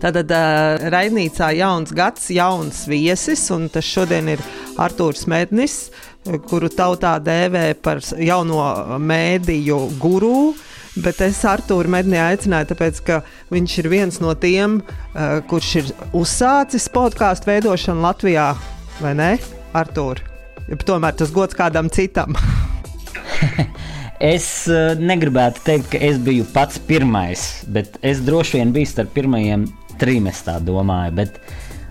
Tātad uh, raidnīcā jauns gads, jauns viesis, un tas šodien ir Artūrs Mednis, kuru tautā dēvē par jauno mēdīju guru. Bet es Arthuru Medni aicināju, tāpēc, ka viņš ir viens no tiem, uh, kurš ir uzsācis podkāstu veidošanu Latvijā, vai ne, Artur? Tomēr tas gods kādam citam. Es negribētu teikt, ka es biju pats pirmais, bet es droši vien biju starp pirmajiem trim, es tā domāju. Bet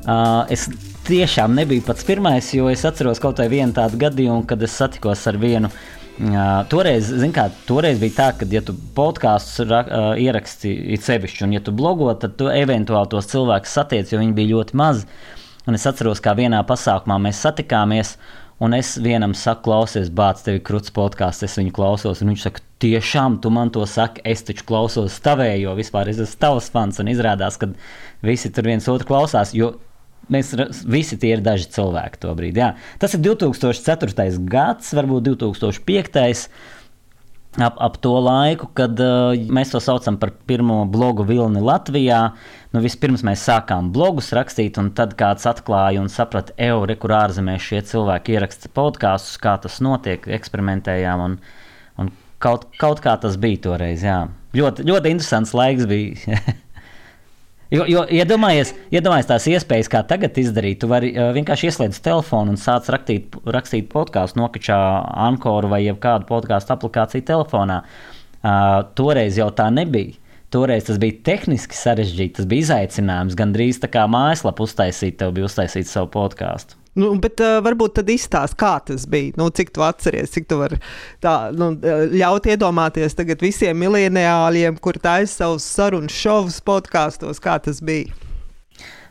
uh, es tiešām nebiju pats pirmais, jo es atceros kaut vienu tādu gadījumu, kad es satikos ar vienu. Uh, toreiz, kā, toreiz bija tā, ka, ja tu podkāstus uh, ieraksti sevišķi, un ja tu blogo, tad tu eventuāli tos cilvēkus satiec, jo viņi bija ļoti mazi. Un es atceros, kā vienā pasākumā mēs satikāmies, Un es vienam saku, klausies, bācis, tev ir krūts podkāsts, es viņu klausos. Viņš saka, tiešām tu man to saki, es taču klausos tavējo, vispār es esmu tavs fans. Un izrādās, ka visi tur viens otru klausās. Jo Mēs visi tie ir daži cilvēki to brīdi. Jā. Tas ir 2004. gads, varbūt 2005 ap, ap to laiku, kad uh, mēs to saucam par pirmo blogu vilni Latvijā. Nu, vispirms mēs sākām blogus rakstīt, un tad kāds atklāja un saprata, ej, kur ārzemēs šie cilvēki ieraksta podkāstus, kā tas notiek, eksperimentējām. Un, un kaut, kaut kā tas bija toreiz. Jā. Ļoti, ļoti interesants laiks bija. Jo, jo iedomājies, iedomājies tās iespējas, kā tagad izdarīt. Tu vari uh, vienkārši ieslēgt telefonu un sāc rakstīt, rakstīt podkāstu, nokačā Ankoru vai kādu podkāstu aplikāciju telefonā. Uh, toreiz jau tā nebija. Toreiz tas bija tehniski sarežģīti, tas bija izaicinājums. Gan drīz tā kā mājaslapa uztaisīt, tev bija uztaisīt savu podkāstu. Nu, bet uh, varbūt tad izstāst, kā tas bija. Nu, cik tu atceries, cik tu vari nu, ļaut iedomāties tagad visiem mileniāļiem, kur taisa savus sarunu šovus podkāstos, kā tas bija.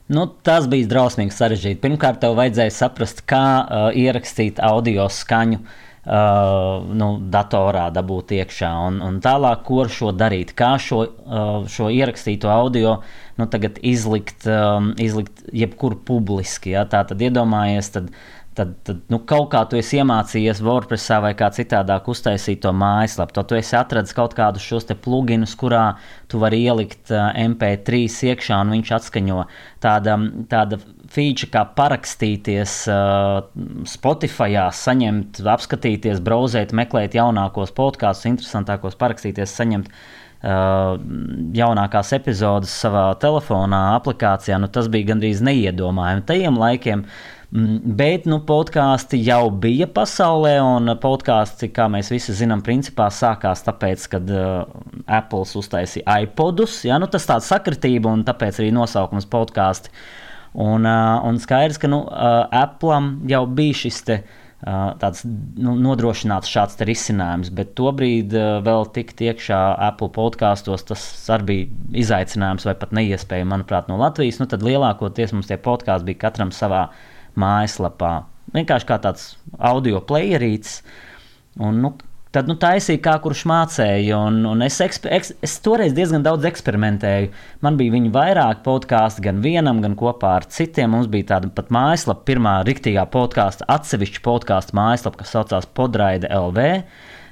Nu, tas bija drausmīgi sarežģīti. Pirmkārt, tev vajadzēja saprast, kā uh, ierakstīt audio skaņu uh, uh, nu, datorā dabūt iekšā. Un, un tālāk, ko ar šo darīt, kā šo, uh, šo ierakstīto audio nu, izlikt, um, izlikt jebkur publiski. Ja? Tā tad iedomājies, tad, tad, tad nu, kaut kā tu esi iemācījies WordPressā vai kā citādāk uztaisīt to mājaslapu. Tad tu esi atradis kaut kādus šos pluginus, kurā tu vari ielikt uh, MP3 iekšā un viņš atskaņo tāda, tāda feature, kā parakstīties uh, Spotify, saņemt, apskatīties, brauzēt, meklēt jaunākos podkāstus, interesantākos, parakstīties, saņemt. Uh, jaunākās epizodes savā telefonā, aplikācijā, nu, tas bija gandrīz neiedomājami. Tajiem laikiem Mm, bet nu, podkāsti jau bija pasaulē, un podkāsti, kā mēs visi zinām, principā sākās tāpēc, kad uh, Apple uztaisīja iPodus. Ja? Nu, tas tāds sakritība, un tāpēc arī nosaukums podkāsti. Un, uh, un skaidrs, ka nu, Apple jau bija šis te. Tāds nu, nodrošināts šāds risinājums, bet tobrīd vēl tikt iekšā Apple podkāstos, tas arī bija izaicinājums vai pat neiespējami, manuprāt, no Latvijas. Nu, tad lielākoties mums tie podkāsti bija katram savā mājaslapā. Vienkārši kā tāds audio playerīts. Un, nu, Tad nu, taisīja, kā kurš mācīja. Un, un es, eks, es toreiz diezgan daudz eksperimentēju. Man bija viņa vairāk podkāstu, gan vienam, gan kopā ar citiem. Mums bija tāda pat mājaslapa, pirmā riktīgā podkāstu, atsevišķa podkāstu mājaslapa, kas saucās Podraida LV.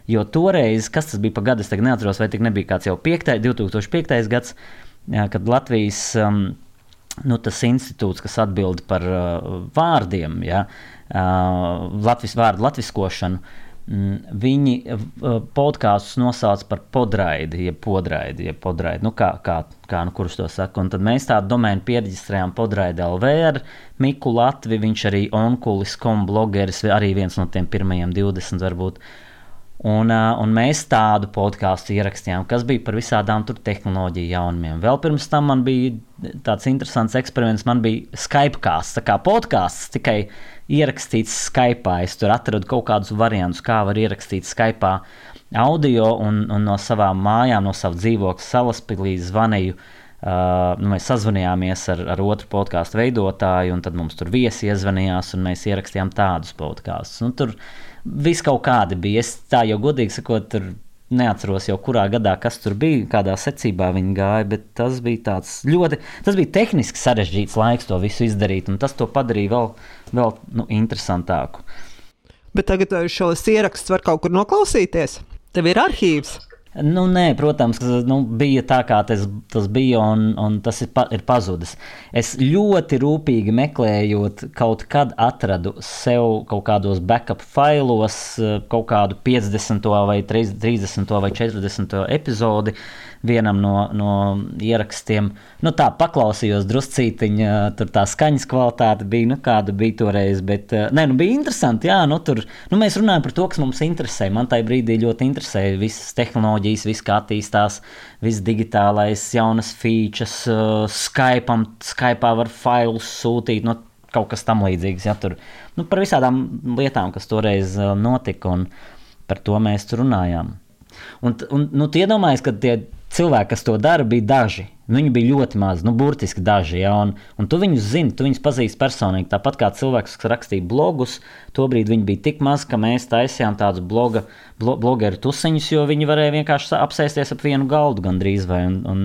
Jo toreiz, kas tas bija pa gadu, es neatceros, vai tik nebija kāds jau 5, 2005. gads, kad Latvijas. Um, nu, tas institūts, kas atbild par uh, vārdiem, ja, uh, Latvijas vārdu latviskošanu, mm, viņi uh, podkāstus nosauc par podraidi, jeb podraidi, jeb podraidi, nu, kā, kā, kā nu, kurš to saka. Un tad mēs tādu domēnu pierģistrējām podraidi LV ar Miku Latvi, viņš arī onkulis, kom blogeris, arī viens no tiem pirmajiem 20 varbūt. Un, un mēs tādu podkāstu ierakstījām, kas bija par visādām tehnoloģiju jaunumiem. Vēl pirms tam man bija tāds interesants eksperiments. Man bija Skype kāsts, tā kā podkāsts, tikai ierakstīts Skype. Es tur atradu kaut kādus variantus, kā var ierakstīt Skype audio, un, un no savām mājām, no savas dzīvokļa salaspīlī zvanīju. Uh, nu, mēs sazvanījāmies ar, ar otru podkāstu veidotāju, un tad mums tur viesi iezvanījās, un mēs ierakstījām tādus podkāstus. Nu, tur Viss kaut kādi bija. Es tā jau godīgi sakot, tur neatceros jau kurā gadā, kas tur bija, kādā secībā viņi gāja, bet tas bija tāds ļoti, tas bija tehniski sarežģīts laiks to visu izdarīt, un tas to padarīja vēl, vēl nu, interesantāku. Bet tagad šos ierakstus var kaut kur noklausīties. Tev ir arhīvs. Nu, nē, protams, nu, bija tā, kā tas, tas bija, un, un tas ir, pa, ir pazudis. Es ļoti rūpīgi meklējot, kaut kad atradu sev kaut kādos backup failos kaut kādu 50. vai 30. vai 40. epizodi vienam no, no ierakstiem. Nu, tā paklausījos druscītiņā, tur tā skaņas kvalitāte bija, nu, kāda bija toreiz. Bet, nē, nu, bija interesanti, jā, nu, tur, nu, mēs runājam par to, kas mums interesē. Man tajā brīdī ļoti interesēja visas tehnoloģijas, viss kā attīstās, viss digitālais, jaunas features, uh, Skype, Skype var failus sūtīt. Nu, Kaut kas tam līdzīgs, ja tur nu, par visādām lietām, kas toreiz notika, un par to mēs runājām. Un, un nu, iedomājieties, ka tie cilvēki, kas to dara, bija daži. Viņi bija ļoti mazi, nu, burtiski daži. Ja, un, un tu viņus zini, tu viņus pazīsti personīgi. Tāpat kā cilvēks, kas rakstīja blogus, tobrīd viņi bija tik mazi, ka mēs taisījām tādus bloga, blo, blogeru tusiņus, jo viņi varēja vienkārši apsēsties ap vienu galdu gandrīz vai. Un, un,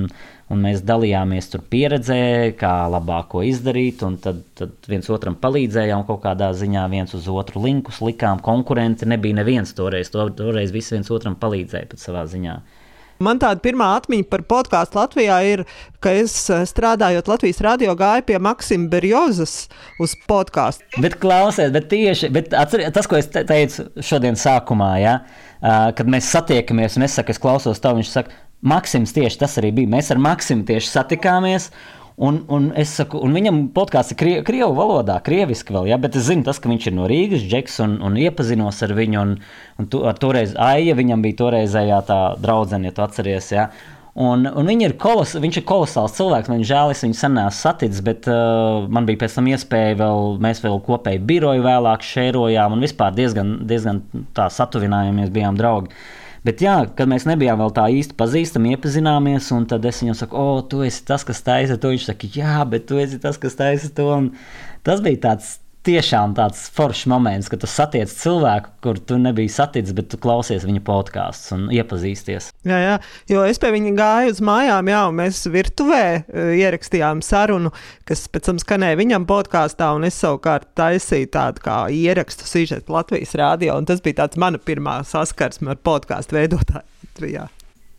un mēs dalījāmies tur pieredzē, kā labāk ko izdarīt, un tad, tad viens otram palīdzējām kaut kādā ziņā, viens uz otru linkus likām. Konkurenti nebija neviens toreiz, toreiz visi viens otram palīdzēja pat savā ziņā. Man tāda pirmā atmiņa par podkāstu Latvijā ir, ka es eh, strādājot Latvijas radio gāju pie Maksima Berjozas uz podkāstu. Bet klausies, bet tieši bet atcer, tas, ko es te, teicu šodien sākumā, ja, kad mēs satiekamies un es saku, es klausos tev, viņš saka, Maksims tieši tas arī bija. Mēs ar Maksimu tieši satikāmies. Un, un, saku, un viņam podkāsts ir krie, krievu valodā, krieviski vēl, ja, bet es zinu, tas, ka viņš ir no Rīgas, Džeks, un, un iepazinos ar viņu. Un, un tu, ar toreiz Aija, viņam bija toreizējā tā draudzene, ja tu atceries. Ja. Un, un ir kolos, viņš ir kolosāls cilvēks. Man žēl, es viņu sen neesmu saticis, bet uh, man bija pēc tam iespēja vēl, mēs vēl kopēji biroju vēlāk šērojām un vispār diezgan, diezgan tā satuvinājāmies, bijām draugi. Uh, Bet, jā, kad mēs nebijām vēl tā īsti pazīstami, iepazināmies, un tad es viņam saku, o, tu esi tas, kas taisa to. Viņš saka, jā, bet tu esi tas, kas taisa to. Un tas bija tāds tiešām tāds foršs moments, kad tu satiec cilvēku, kur tu nebiji saticis, bet tu klausies viņa podkāstus un iepazīsties. Jā, jā, jo es pie viņa gāju uz mājām, jā, un mēs virtuvē uh, ierakstījām sarunu, kas pēc tam skanēja viņam podkāstā, un es savukārt taisīju tādu kā ierakstu sižetu Latvijas rādio, un tas bija tāds mana pirmā saskarsme ar podkāstu veidotāju Latvijā.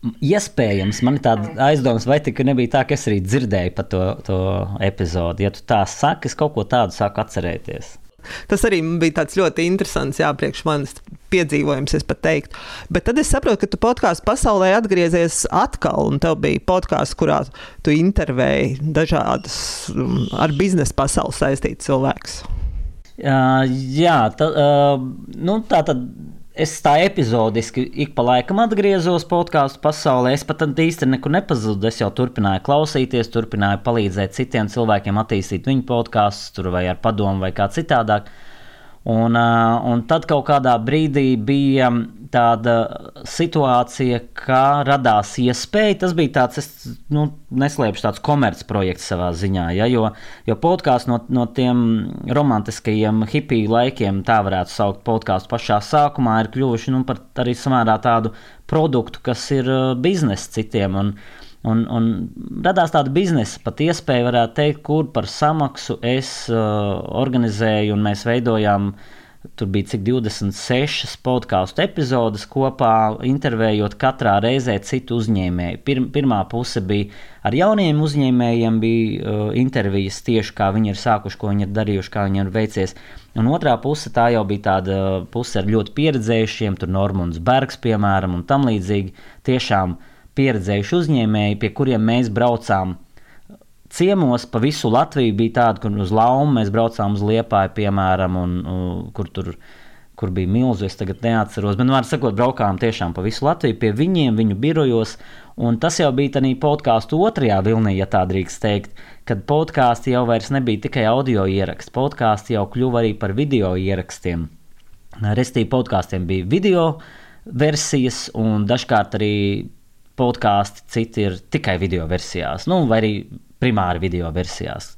Iespējams, man ir tāda aizdomas, vai tik nebija tā, ka es arī dzirdēju par to, to epizodi. Ja tu tā saki, es kaut ko tādu sāku atcerēties. Tas arī bija tāds ļoti interesants, jā, priekš manis piedzīvojums, es pat teiktu. Bet tad es saprotu, ka tu podkāstu pasaulē atgriezies atkal, un tev bija podkāsts, kurā tu intervēji dažādas um, ar biznesa pasauli saistītas cilvēkus. Uh, jā, tā, uh, nu, tā tad Es tā epizodiski ik pa laikam atgriezos podkāstu pasaulē. Es pat īsti nekur nepazudu. Es jau turpināju klausīties, turpināju palīdzēt citiem cilvēkiem attīstīt viņu podkāstus, vai ar padomu, vai kā citādāk. Un, un tad kaut kādā brīdī bija tāda situācija, ka radās iespēja. Tas bija tāds, es nu, neslēpšu, tāds komercprojekts savā ziņā. Ja, jo, jo podkāsts no, no tiem romantiskajiem hipiju laikiem, tā varētu saukt podkāstu pašā sākumā, ir kļuvuši nu, par arī samērā tādu produktu, kas ir biznesa citiem. Un, Un, un radās tāda biznesa pat iespēja, varētu teikt, kur par samaksu es uh, organizēju un mēs veidojām uh, Tur bija cik 26 podkāstu epizodes kopā, intervējot katrā reizē citu uzņēmēju. Pir, pirmā puse bija ar jauniem uzņēmējiem, bija uh, intervijas tieši kā viņi ir sākuši, ko viņi ir darījuši, kā viņiem ir veicies. Un otrā puse tā jau bija tāda puse ar ļoti pieredzējušiem, tur Normons Bergs, piemēram, un tam līdzīgi. Tiešām pieredzējuši uzņēmēji, pie kuriem mēs braucām ciemos pa visu Latviju bija tāda, kur uz Laumu mēs braucām uz Liepāju, piemēram, un, un kur tur kur bija milzīgs, es tagad neatceros, bet, nu, var sakot, braukām tiešām pa visu Latviju pie viņiem, viņu birojos, un tas jau bija tādā podkāstu otrajā vilnī, ja tā drīkst teikt, kad podkāsti jau nebija tikai audio ieraksts, podkāsti jau kļuva arī par video ierakstiem. Restīvi podkāstiem bija video versijas, un dažkārt arī podkāsti citi ir tikai video versijās, nu, vai arī primāri video versijās.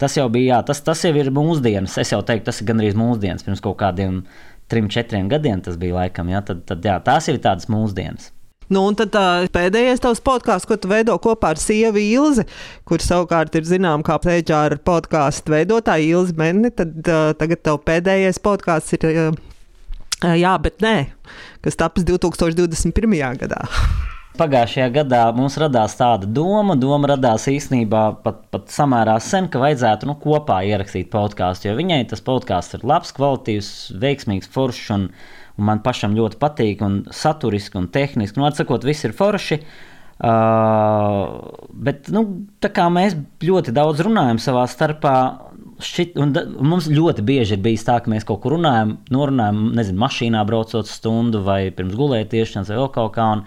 Tas jau bija, jā, tas, tas jau ir mūsdienas. Es jau teiktu, tas ir gandrīz mūsdienas. Pirms kaut kādiem trim, četriem gadiem tas bija laikam. Jā, tad, tad, jā, tās ir tādas mūsdienas. Nu, un tad tā, pēdējais tavs podkāsts, ko tu veido kopā ar sievu Ilzi, kur savukārt ir zināms, kā pēdējā podkāstu veidotāja Ilzi Menni, tad uh, tagad tev pēdējais podkāsts ir uh, Jā, bet nē, kas tapis 2021. gadā. pagājušajā gadā mums radās tāda doma, doma radās īstenībā pat, pat samērā sen, ka vajadzētu nu, kopā ierakstīt podkāstu, jo viņai tas podkāsts ir labs, kvalitīvs, veiksmīgs, foršs un, un man pašam ļoti patīk un saturiski un tehniski. Nu, atsakot, viss ir forši. Uh, bet nu, mēs ļoti daudz runājam savā starpā. Šit, da, mums ļoti bieži ir bijis tā, ka mēs kaut kur runājam, norunājam, nezinu, mašīnā braucot stundu vai pirms gulētiešanas vai vēl kaut kā. Un,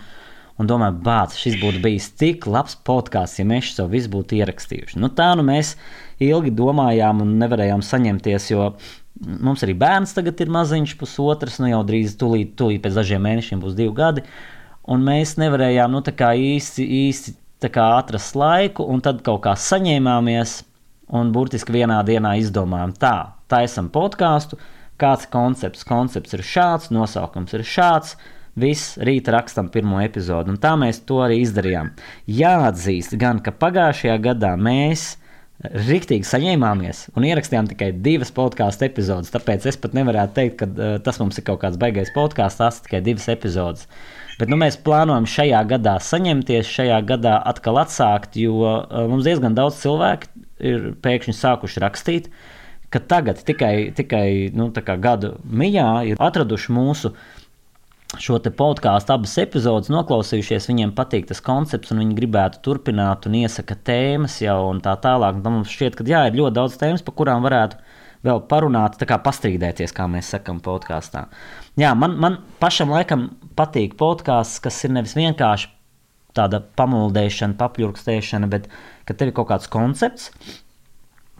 un domāju, bāc, šis būtu bijis tik labs podkāsts, ja mēs to visu būtu ierakstījuši. Nu, tā nu mēs ilgi domājām un nevarējām saņemties, jo mums arī bērns tagad ir maziņš, pusotrs, nu jau drīz, tūlīt, tūlīt pēc dažiem mēnešiem būs divi gadi. Uh, un mēs nevarējām nu, īsti, īsti atrast laiku, un tad kaut kā saņēmāmies un burtiski vienā dienā izdomājām, tā, taisam podkāstu, kāds koncepts, koncepts ir šāds, nosaukums ir šāds. Viss rīt rakstam pirmo epizodi, un tā mēs to arī izdarījām. Jāatzīst, gan ka pagājušajā gadā mēs Riktīgi saņēmāmies un ierakstījām tikai divas podkāstu epizodes. Tāpēc es pat nevarētu teikt, ka uh, tas mums ir kaut kāds baigais podkāsts, tās ir tikai divas epizodes. Bet nu, mēs plānojam šajā gadā saņemties, šajā gadā atkal atsākt, jo uh, mums diezgan daudz cilvēku ir pēkšņi sākuši rakstīt, ka tagad tikai, tikai nu, gadu mijā ir atraduši mūsu šo podkāstu abas epizodes, noklausījušies, viņiem patīk tas koncepts, un viņi gribētu turpināt un iesaka tēmas jau un tā tālāk. Un mums šķiet, ka jā, ir ļoti daudz tēmas, par kurām varētu vēl parunāt, tā kā pastrīdēties, kā mēs sakām, podkāstā. Jā, man, man pašam laikam patīk podkāsts, kas ir nevis vienkārši tāda pamuldēšana, papļurkstēšana, bet ka tev ir kaut kāds koncepts.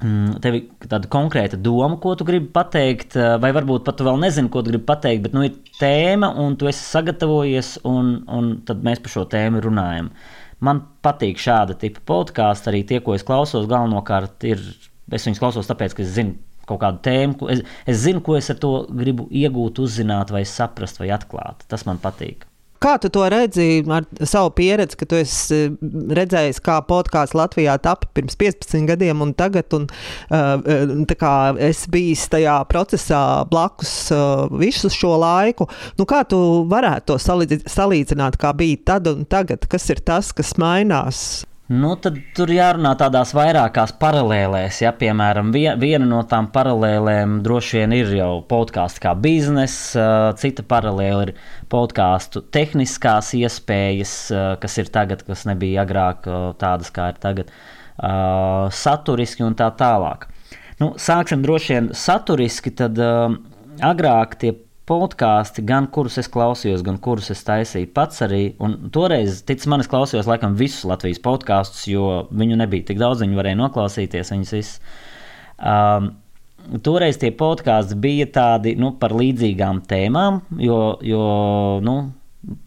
Mm, tev ir tāda konkrēta doma, ko tu gribi pateikt, eh, vai varbūt pat tu vēl nezini, ko tu gribi pateikt, bet nu, ir tēma, un tu esi sagatavojies, un, un tad mēs par šo tēmu runājam. Man patīk šāda tipa podkāstu, arī tie, ko es klausos, galvenokārt ir. Es viņus klausos tāpēc, ka es zinu, kaut kādu tēmu. Es, es zinu, ko es ar to gribu iegūt, uzzināt, vai saprast, vai atklāt. Tas man patīk. Kā tu to redzi ar savu pieredzi, ka tu esi redzējis, kā podkāsts Latvijā tappa pirms 15 gadiem, un tagad un, uh, es biju tajā procesā blakus visu šo laiku? Nu, kā tu varētu to salīdzināt, kā bija tad un tagad? Kas ir tas, kas mainās? Nu, tad tur jārunā tādās vairākās paralēlēs. Ja, piemēram, viena no tām paralēlēm droši vien ir jau podkāsts kā biznesa, cita paralēla ir podkāstu tehniskās iespējas, kas ir tagad, kas nebija agrāk tādas, kā ir tagad, saturiski un tā tālāk. Nu, sāksim droši vien saturiski, tad agrāk tie podkāsti, gan kurus es klausījos, gan kurus es taisīju pats arī. Un toreiz, tic man, es klausījos laikam visus Latvijas podkāstus, jo viņu nebija tik daudz, viņi varēja noklausīties viņus visus. Um, toreiz tie podkāsti bija tādi nu, par līdzīgām tēmām, jo, jo nu,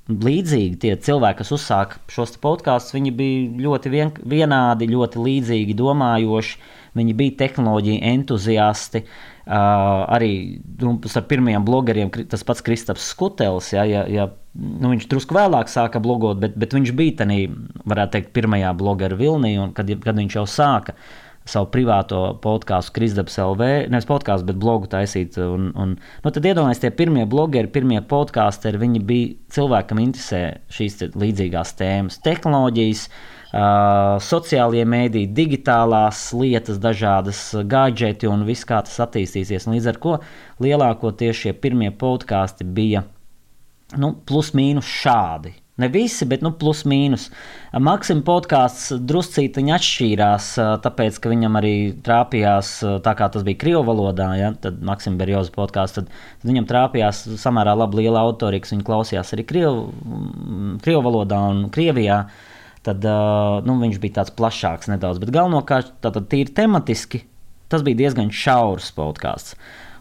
līdzīgi tie cilvēki, kas uzsāka šos podkāstus, viņi bija ļoti vien, vienādi, ļoti līdzīgi domājoši. Viņi bija tehnoloģiju entuziasti. Uh, arī nu, ar pirmajiem blogeriem tas pats Kristaps Skutelis. Ja, ja, ja, nu, viņš drusku vēlāk sāka blogot, bet, bet viņš bija tādā, varētu teikt, pirmajā blogeru vilnī, kad, kad viņš jau sāka savu privāto podkāstu, Kristaps LV, nevis podkāstu, bet blogu taisīt. Un, un, nu, tad iedomājieties, tie pirmie blogeri, pirmie podkāsteri, viņi bija cilvēkam interesē šīs līdzīgās tēmas, tehnoloģijas. Uh, sociālie mēdīji, digitālās lietas, dažādas gadgeti un viss, kā tas attīstīsies. Līdz ar to lielākoties šie pirmie podkāsti bija nu, plus mīnus šādi. Ne visi, bet nu, plus mīnus. Maksim podkāsts druscītiņi atšķīrās, tāpēc, ka viņam arī trāpījās, tā kā tas bija krievu valodā, ja, tad Maksim Berjoza podkāsts, tad, tad viņam trāpījās samērā labi liela autori, kas viņu klausījās arī krievu, krievu valodā un Krievijā. Uh, tad nu, viņš bija tāds plašāks nedaudz. Bet galvenokārt, tātad tīri tematiski, tas bija diezgan šaurs podkāsts.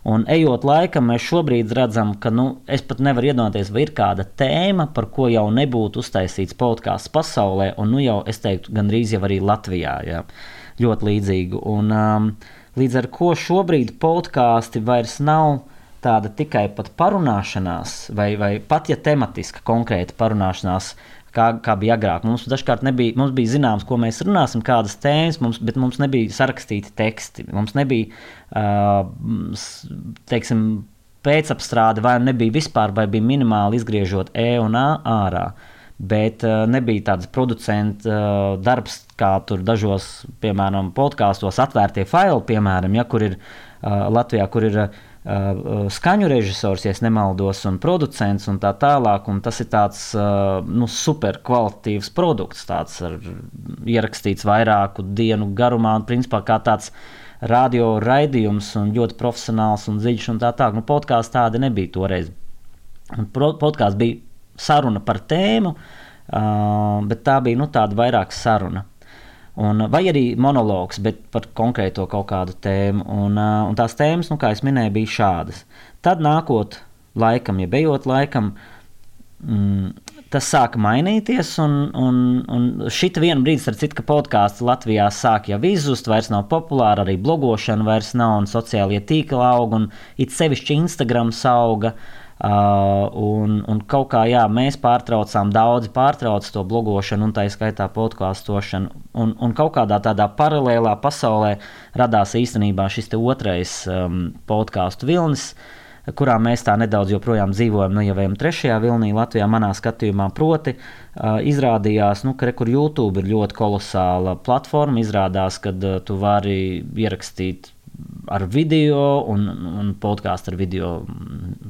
Un ejot laikam, mēs šobrīd redzam, ka nu, es pat nevaru iedomāties, vai ir kāda tēma, par ko jau nebūtu uztaisīts podkāsts pasaulē, un nu jau es teiktu, gandrīz jau arī Latvijā. Jā, ļoti līdzīgu. Un, um, līdz ar to šobrīd podkāsti vairs nav tāda tikai parunāšanās, vai, vai pat ja tematiska konkrēta parunāšanās, uh, kā, kā bija agrāk. Mums dažkārt nebija, mums bija zināms, ko mēs runāsim, kādas tēmas, mums, bet mums nebija sarakstīti teksti. Mums nebija, uh, teiksim, pēcapstrāde, vai nebija vispār, vai bija minimāli izgriežot E un A ārā. bet uh, nebija tāds producentu uh, darbs, kā tur dažos, piemēram, podkāstos, atvērtie faili, piemēram, ja, kur ir uh, Latvijā, kur ir Uh, skaņu režisors, ja nemaldos, un producents un tā tālāk. Un tas ir tāds uh, nu, superkvalitīvs produkts, tāds ar ierakstīts vairāku dienu garumā, un principā kā tāds radio raidījums, un ļoti profesionāls un dziļš un tā tālāk. Nu, podkāsts tāda nebija toreiz. Podkāsts bija saruna par tēmu, uh, bet tā bija nu, tāda vairāk saruna. Un, vai arī monologs, bet par konkrēto kaut kādu tēmu. Un, un tās tēmas, nu, kā jau minēju, bija šādas. Tad nākot laikam, ja bejot laikam, mm, tas sāka mainīties. Un, un, un šita viena brīdī, starp citu, ka podkāsts Latvijā sāk jau izzust, vairs nav populāra, arī blogošana vairs nav, un sociālie tīkli aug, un it sevišķi Instagram auga. Uh, Uh, un, un kaut kā jā, mēs pārtraucām, daudzi pārtrauca to blogošanu, un tā izskaitā podkāstošanu. Un, un kaut kādā tādā paralēlā pasaulē radās īstenībā šis otrais um, podkāstu vilnis. Kurā mēs tā nedaudz joprojām dzīvojam, nu jau ejam trešajā vilnī Latvijā, manā skatījumā. Proti, uh, izrādījās, nu, ka re, YouTube ir ļoti kolosāla platforma. Izrādās, ka uh, tu vari ierakstīt ar video, un, un podkāstu ar video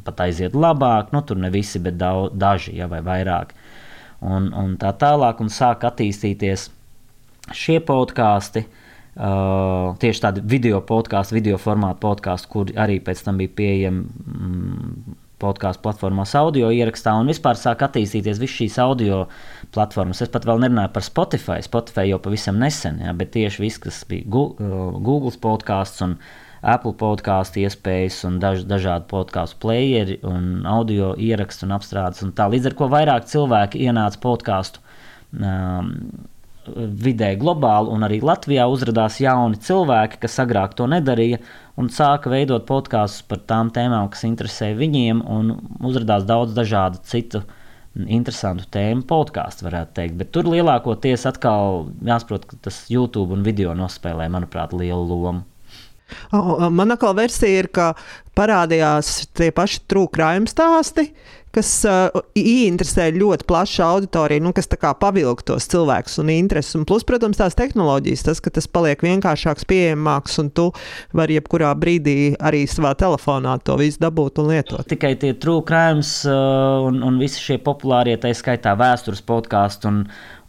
pat aiziet labāk. Nu, tur ne visi, bet daudz, daži ja, vai vairāk. Un, un tā tālāk, un sāk attīstīties šie podkāsti. Uh, tieši tādi video podkāstu, video formātu podkāstu, kur arī pēc tam bija pieejami mm, podkāstu platformās audio ierakstā, un vispār sāk attīstīties visas šīs audio platformas. Es pat vēl nerunāju par Spotify. Spotify jau pavisam nesen, ja, bet tieši viss, kas bija uh, Google podkāsts un Apple podkāstu iespējas un daž, dažādi podkāstu playeri un audio ierakstu un apstrādes. Un tā, līdz ar to vairāk cilvēki ienāca podkāstu um, vidē globāli, un arī Latvijā uzrādījās jauni cilvēki, kas agrāk to nedarīja, un sāka veidot podkāstus par tām tēmām, kas interesē viņiem, un uzrādījās daudz dažādu citu interesantu tēmu podkāstu, varētu teikt. Bet tur lielākoties atkal jāsaprot, ka tas YouTube un video nospēlē, manuprāt, lielu lomu. Man atkal versija ir, ka parādījās tie paši trūkrājuma stāsti, kas uh, ieinteresē ļoti plašu auditoriju, nu, kas pavilk tos cilvēkus un intereses. Un plus, protams, tās tehnoloģijas, tas, ka tas paliek vienkāršāks, pieejamāks, un tu vari jebkurā brīdī arī savā telefonā to visu dabūt un lietot. Tikai tie trūkrājums uh, un, un visi šie populārie, tā skaitā vēstures podkāstu un,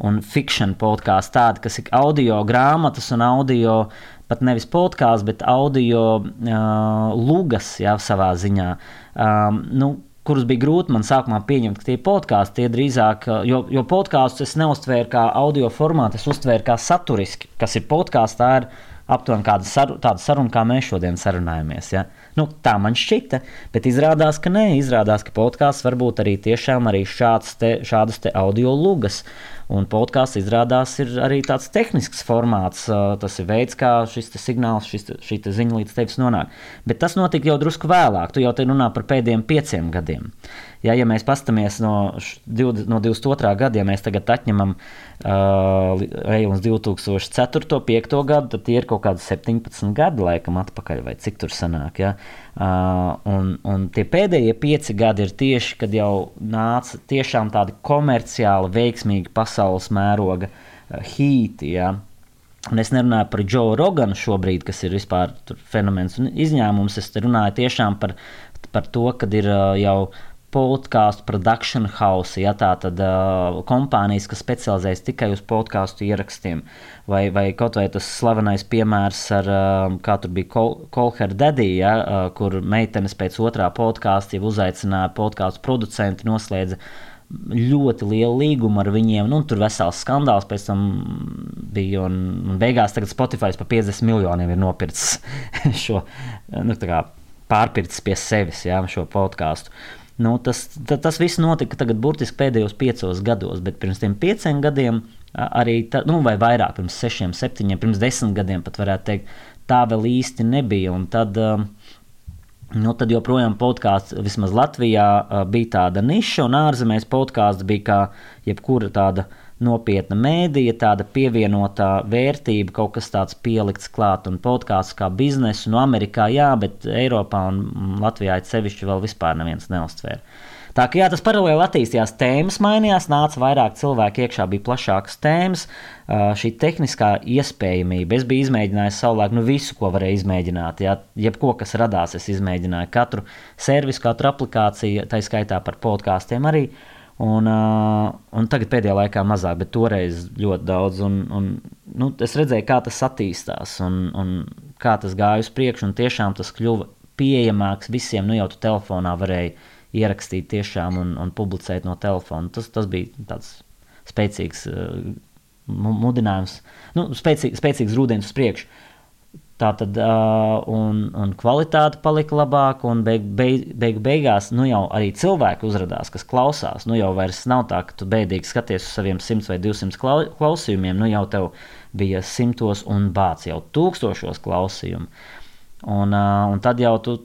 un fikšana podkāstu, tādi, kas ir audio grāmatas un audio pat nevis podkāsts, bet audio uh, lugas, jā, savā ziņā. Um, nu, kurus bija grūti man sākumā pieņemt, ka tie podkāsti tie drīzāk, jo, jo podkāstus es neuztvēru kā audio formātu, es uztvēru kā saturiski, kas ir podkāsts. Tā ir aptuveni kāda sar, tāda saruna, kā mēs šodien sarunājamies. Ja? Nu, tā man šķita, bet izrādās, ka nē, izrādās, ka podkāsts var būt arī tiešām arī šāds te, šādas te audio lugas. Uh, Un podkāsts izrādās ir arī tāds tehnisks formāts. Tas ir veids, kā šis signāls, šis, šī ziņa līdz tevis nonāk. Bet tas notika jau drusku vēlāk. Tu jau te runā par pēdējiem pieciem gadiem. Ja, ja mēs paskatāmies no, no 22. gada, ja mēs tagad atņemam uh, ejam uz 2004. un 2005. gadu, tad tie ir kaut kādi 17 gadi, laikam, atpakaļ, vai cik tur sanāk. Ja? Uh, un, un tie pēdējie pieci gadi ir tieši, kad jau nāca tiešām tādi komerciāli veiksmīgi pasaules mēroga uh, hīti. Ja? Un es nerunāju par Džoju Roganu šobrīd, kas ir vispār fenomens un izņēmums. Es runāju tiešām par, par to, ka ir uh, jau podkāstu production house, ja tā tad uh, kompānijas, kas specializējas tikai uz podkāstu ierakstiem, vai, vai kaut vai tas slavenais piemērs ar, uh, kā tur bija Colher Daddy, ja, uh, kur meitenes pēc otrā podkāsta jau uzaicināja podkāstu producenti, noslēdza ļoti lielu līgumu ar viņiem. Nu, tur vesels skandāls pēc tam bija. Un, un beigās Spotify par 50 miljoniem ir nopircis šo, nu, pārpircis pie sevis jā, šo podkāstu. Nu, tas, ta, tas viss notika tagad, burtiski pēdējos piecos gados, bet pirms tam pieciem gadiem, arī tā, nu, vai vairāk, pirms sešiem, septiņiem, pirms desmit gadiem pat varētu teikt, tā vēl īsti nebija. Un tad, nu, tad joprojām podkāsts, vismaz Latvijā, bija tāda niša, un ārzemēs podkāsts bija kā jebkura tāda nopietna mēdīja, tāda pievienotā vērtība, kaut kas tāds pielikts klāt un podkāsts kā biznesu. No Amerikā jā, bet Eiropā un Latvijā sevišķi vēl vispār neviens neuztvēra. Tā kā jā, tas paralēli attīstījās, tēmas mainījās, nāca vairāk cilvēku iekšā, bija plašākas tēmas, šī tehniskā iespējamība. Es biju izmēģinājis savulaik nu, visu, ko varēju izmēģināt. Jā, jebko, kas radās, es izmēģināju katru servisu, katru aplikāciju, tā skaitā par podkāstiem arī. Un, uh, un tagad pēdējā laikā mazāk, bet toreiz ļoti daudz. Un, un, nu, es redzēju, kā tas attīstās un, un kā tas gāja uz priekšu. Tiešām tas kļuva pieejamāks visiem. Nu, jau tu telefonā varēji ierakstīt tiešām un, un publicēt no telefona. Tas, tas bija tāds spēcīgs uh, mudinājums, nu, spēcīgs, spēcīgs rūdens uz priekšu. Tā tad un, un kvalitāte palika labāka, un beig, beig, beig, beigās nu jau arī cilvēki uzrādījās, kas klausās. Nu jau vairs nav tā, ka tu bēdīgi skaties uz saviem 100 vai 200 klausījumiem, nu jau tev bija simtos un bācis jau tūkstošos klausījumu. Un, un tad jau tu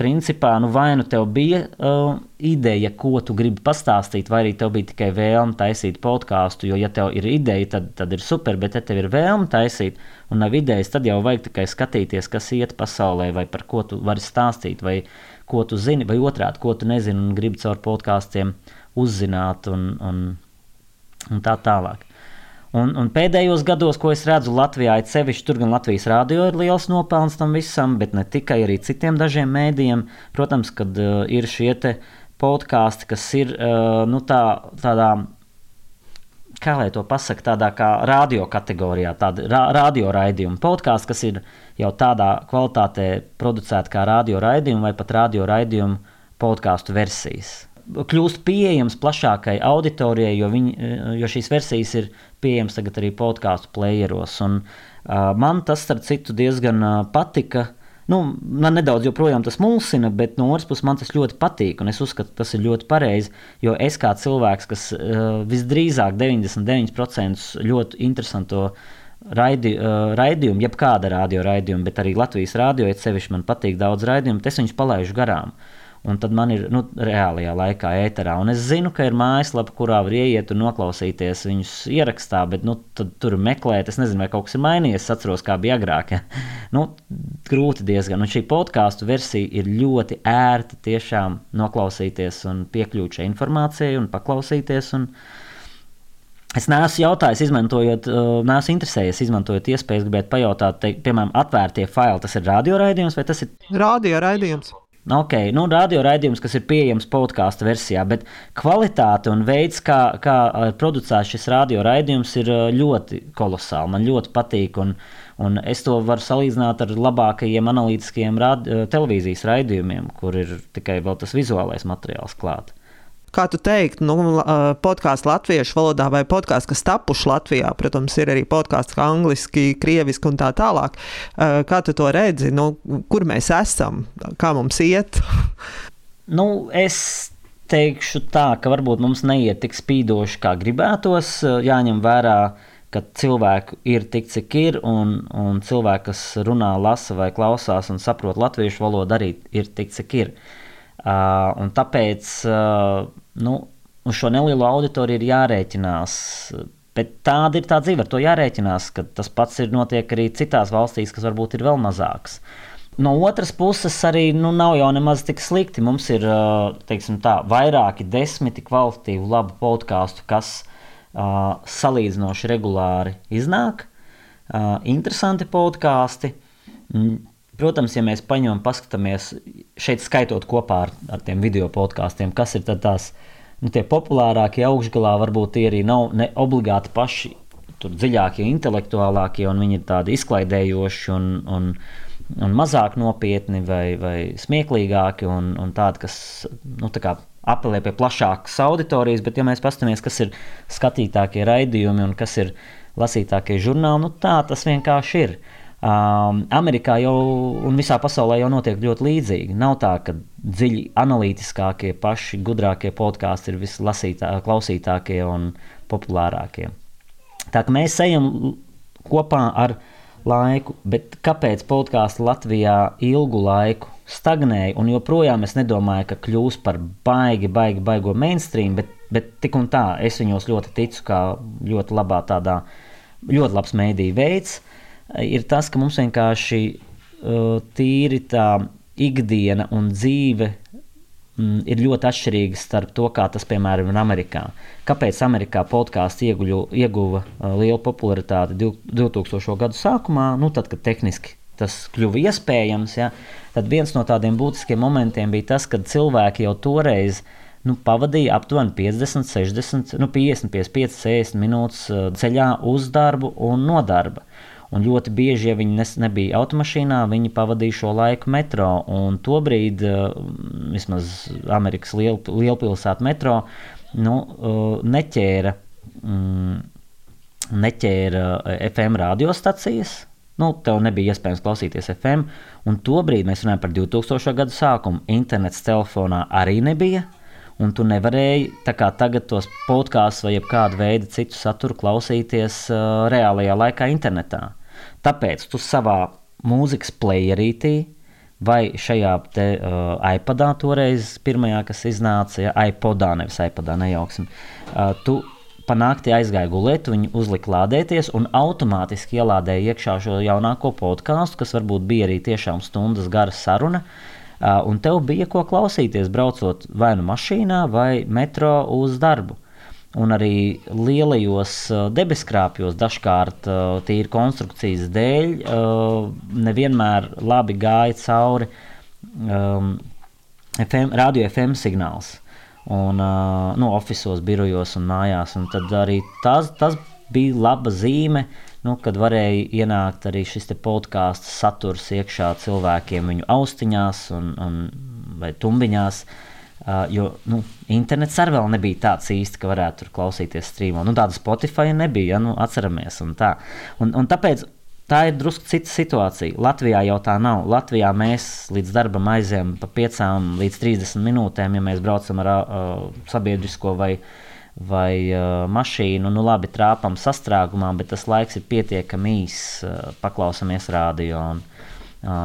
principā, nu, vai nu tev bija uh, ideja, ko tu gribi pastāstīt, vai arī tev bija tikai vēlme taisīt podkāstu. Jo, ja tev ir ideja, tad, tad ir super, bet ja tev ir vēlme taisīt, un nav idejas, tad jau vajag tikai skatīties, kas iet pasaulē, vai par ko tu vari stāstīt, vai ko tu zini, vai otrādi, ko tu nezini, un gribi caur podkāstiem uzzināt, un, un, un tā tālāk. Un, un pēdējos gados, ko es redzu Latvijā, ir sevišķi tur gan Latvijas rādio ir liels nopelns tam visam, bet ne tikai arī citiem dažiem mēdījiem. Protams, kad uh, ir šie podkāsti, kas ir uh, nu, tā, tādā, kā lai to pasakā, tādā kā radio kategorijā, tāda ra radio raidījuma podkāsts, kas ir jau tādā kvalitātē producēta kā radio raidījuma vai pat radio raidījuma podkāstu versijas kļūst pieejams plašākai auditorijai, jo, viņi, jo šīs versijas ir pieejamas tagad arī podkāstu playeros. Un, uh, man tas, starp citu, diezgan uh, patika. Nu, man nedaudz joprojām tas mulsina, bet no otras puses man tas ļoti patīk. Es uzskatu, tas ir ļoti pareizi. Jo es kā cilvēks, kas uh, visdrīzāk 99% ļoti interesantu raidi, uh, raidījumu, jebkāda radio raidījuma, bet arī Latvijas radio, ja sevišķi man patīk daudz raidījumu, es viņus palaidu garām. Uh, un tad man ir nu, reālajā laikā ēterā. Un es zinu, ka ir mājaslapa, kurā var ieiet un noklausīties viņus ierakstā, bet nu, tur meklēt, es nezinu, vai kaut kas ir mainījies. Es atceros, kā bija agrāk. Nu, grūti diezgan. Un šī podkāstu versija ir ļoti ērta tiešām noklausīties un piekļūt šai informācijai un paklausīties. Un, Es neesmu jautājis, izmantojot, uh, neesmu interesējies, izmantojot iespējas, gribētu pajautāt, te, piemēram, atvērtie faili. Tas ir radioraidījums vai tas ir? Radioraidījums. Ok, nu, radioraidījums, kas ir pieejams podkāstu versijā, bet kvalitāte un veids, kā, kā producēts šis radioraidījums, ir ļoti kolosāli. Man ļoti patīk, un, un es to varu salīdzināt ar labākajiem analītiskiem radi, televīzijas raidījumiem, kur ir tikai vēl tas vizuālais materiāls klāts kā tu teiktu, nu, podkāstu latviešu valodā vai podkāstu, kas tapuši Latvijā, protams, ir arī podkāsts angliski, krieviski un tā tālāk. Kā tu to redzi? Nu, kur mēs esam? Kā mums iet? nu, es teikšu tā, ka varbūt mums neiet tik spīdoši, kā gribētos. Jāņem vērā, ka cilvēku ir tik, cik ir, un, un cilvēki, kas runā, lasa vai klausās un saprot latviešu valodu, arī ir tik, cik ir. Uh, tāpēc uh, nu, uz šo nelielo auditoriju ir jārēķinās. Bet tāda ir tā dzīve, ar to jārēķinās, ka tas pats ir notiek arī citās valstīs, kas varbūt ir vēl mazākas. No otras puses, arī nu, nav jau nemaz tik slikti. Mums ir tā, vairāki desmiti kvalitatīvu labu podkāstu, kas uh, salīdzinoši regulāri iznāk. Uh, interesanti podkāsti. Mm, protams, ja mēs paņemam, paskatāmies šeit, skaitot kopā ar, ar tiem video podkāstiem, kas ir tās nu, tie populārākie augšgalā varbūt tie arī nav ne obligāti paši dziļākie, intelektuālākie, un viņi ir tādi izklaidējoši un, un, un mazāk nopietni vai, vai smieklīgāki un, un tādi, kas nu, tā apelē pie plašākas auditorijas. Bet, ja mēs paskatāmies, kas ir skatītākie raidījumi un kas ir lasītākie žurnāli, nu, tā tas vienkārši ir. Um, Amerikā jau un visā pasaulē jau notiek ļoti līdzīgi. Nav tā, ka dziļi analītiskākie, paši gudrākie podkāsti ir visklausītākie un populārākie. Tā kā mēs ejam kopā ar laiku, bet kāpēc podkāsts Latvijā ilgu laiku stagnēja un joprojām es nedomāju, ka kļūs par baigi, baigi, baigo mainstream, bet, bet tik un tā es viņos ļoti ticu, kā ļoti labā tādā, ļoti labs mēdīju veids. Uh, ir tas, ka mums vienkārši uh, tīri tā ikdiena un dzīve mm, ir ļoti atšķirīgas starp to, kā tas, piemēram, ir Amerikā. Kāpēc Amerikā podkāsts ieguva uh, lielu popularitāti 2000. gadu sākumā, nu, tad, kad tehniski tas kļuva iespējams, ja, tad viens no tādiem būtiskiem momentiem bija tas, kad cilvēki jau toreiz nu, pavadīja aptuveni 50, 60, nu, 50, 55, 60 minūtes uh, ceļā uz darbu un no darba. Un ļoti bieži, ja viņi nes, nebija automašīnā, viņi pavadīja šo laiku metro. Un tobrīd, uh, vismaz Amerikas liel, lielpilsētu metro, nu, uh, neķēra, mm, neķēra FM radiostacijas. Nu, tev nebija iespējams klausīties FM, un tobrīd mēs runājam par 2000. gadu sākumu. Internets telefonā arī nebija. Un tu nevarēji, tagad, tos podkāstus vai kādu veidu citu saturu klausīties uh, reālajā laikā, internetā. Tāpēc tu savā mūzikas playerītī vai šajā te, uh, iPadā, toreiz pirmajā, kas iznāca, ja iPodā, nevis iPadā, nejauksim, uh, tu panākti aizgāja gulēt, viņi uzlika lādēties un automātiski ielādēja iekšā šo jaunāko podkāstu, kas varbūt bija arī tiešām stundas gara saruna. Uh, un tev bija ko klausīties, braucot vai nu mašīnā, vai metro uz darbu. Un arī lielajos debeskrāpjos dažkārt tīri konstrukcijas dēļ nevienmēr labi gāja cauri um, FM, radio FM signāls. Un, uh, nu, oficiālos birojos un mājās. Un tad arī tas, tas bija laba zīme, nu, kad varēja ienākt arī šis podkāstu saturs iekšā cilvēkiem viņu austiņās un, un, tumbiņās. Uh, jo nu, internets arī vēl nebija tāds īsti, ka varētu tur klausīties strīmā. Nu, tāda Spotify nebija, ja, nu, atceramies. Un tā. un, un tāpēc tā ir drusku cita situācija. Latvijā jau tā nav. Latvijā mēs līdz darbam aizējām pa 5 līdz 30 minūtēm, ja mēs braucam ar uh, sabiedrisko vai, vai uh, mašīnu. Nu, labi, trāpām sastrēgumā, bet tas laiks ir pietiekami īss. Uh, paklausamies rādio. Un,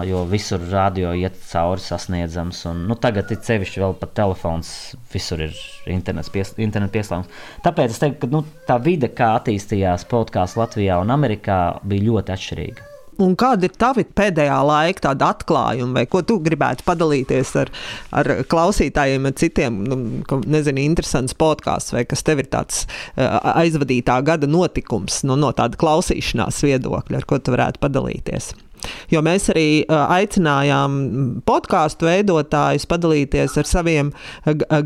jo visur radio iet cauri sasniedzams. Un, nu, tagad ir sevišķi vēl pat telefons, visur ir internets, pies, internet pieslēgums. Tāpēc es teiktu, ka nu, tā vide, kā attīstījās podkāsts Latvijā un Amerikā, bija ļoti atšķirīga. Un kāda ir tava pēdējā laika atklājuma, vai ko tu gribētu padalīties ar, ar klausītājiem, ar citiem, nu, nezinu, interesants podkāsts, vai kas tev ir tāds aizvadītā gada notikums no, no tāda klausīšanās viedokļa, ar ko tu varētu padalīties? Jo mēs arī aicinājām podkāstu veidotājus padalīties ar saviem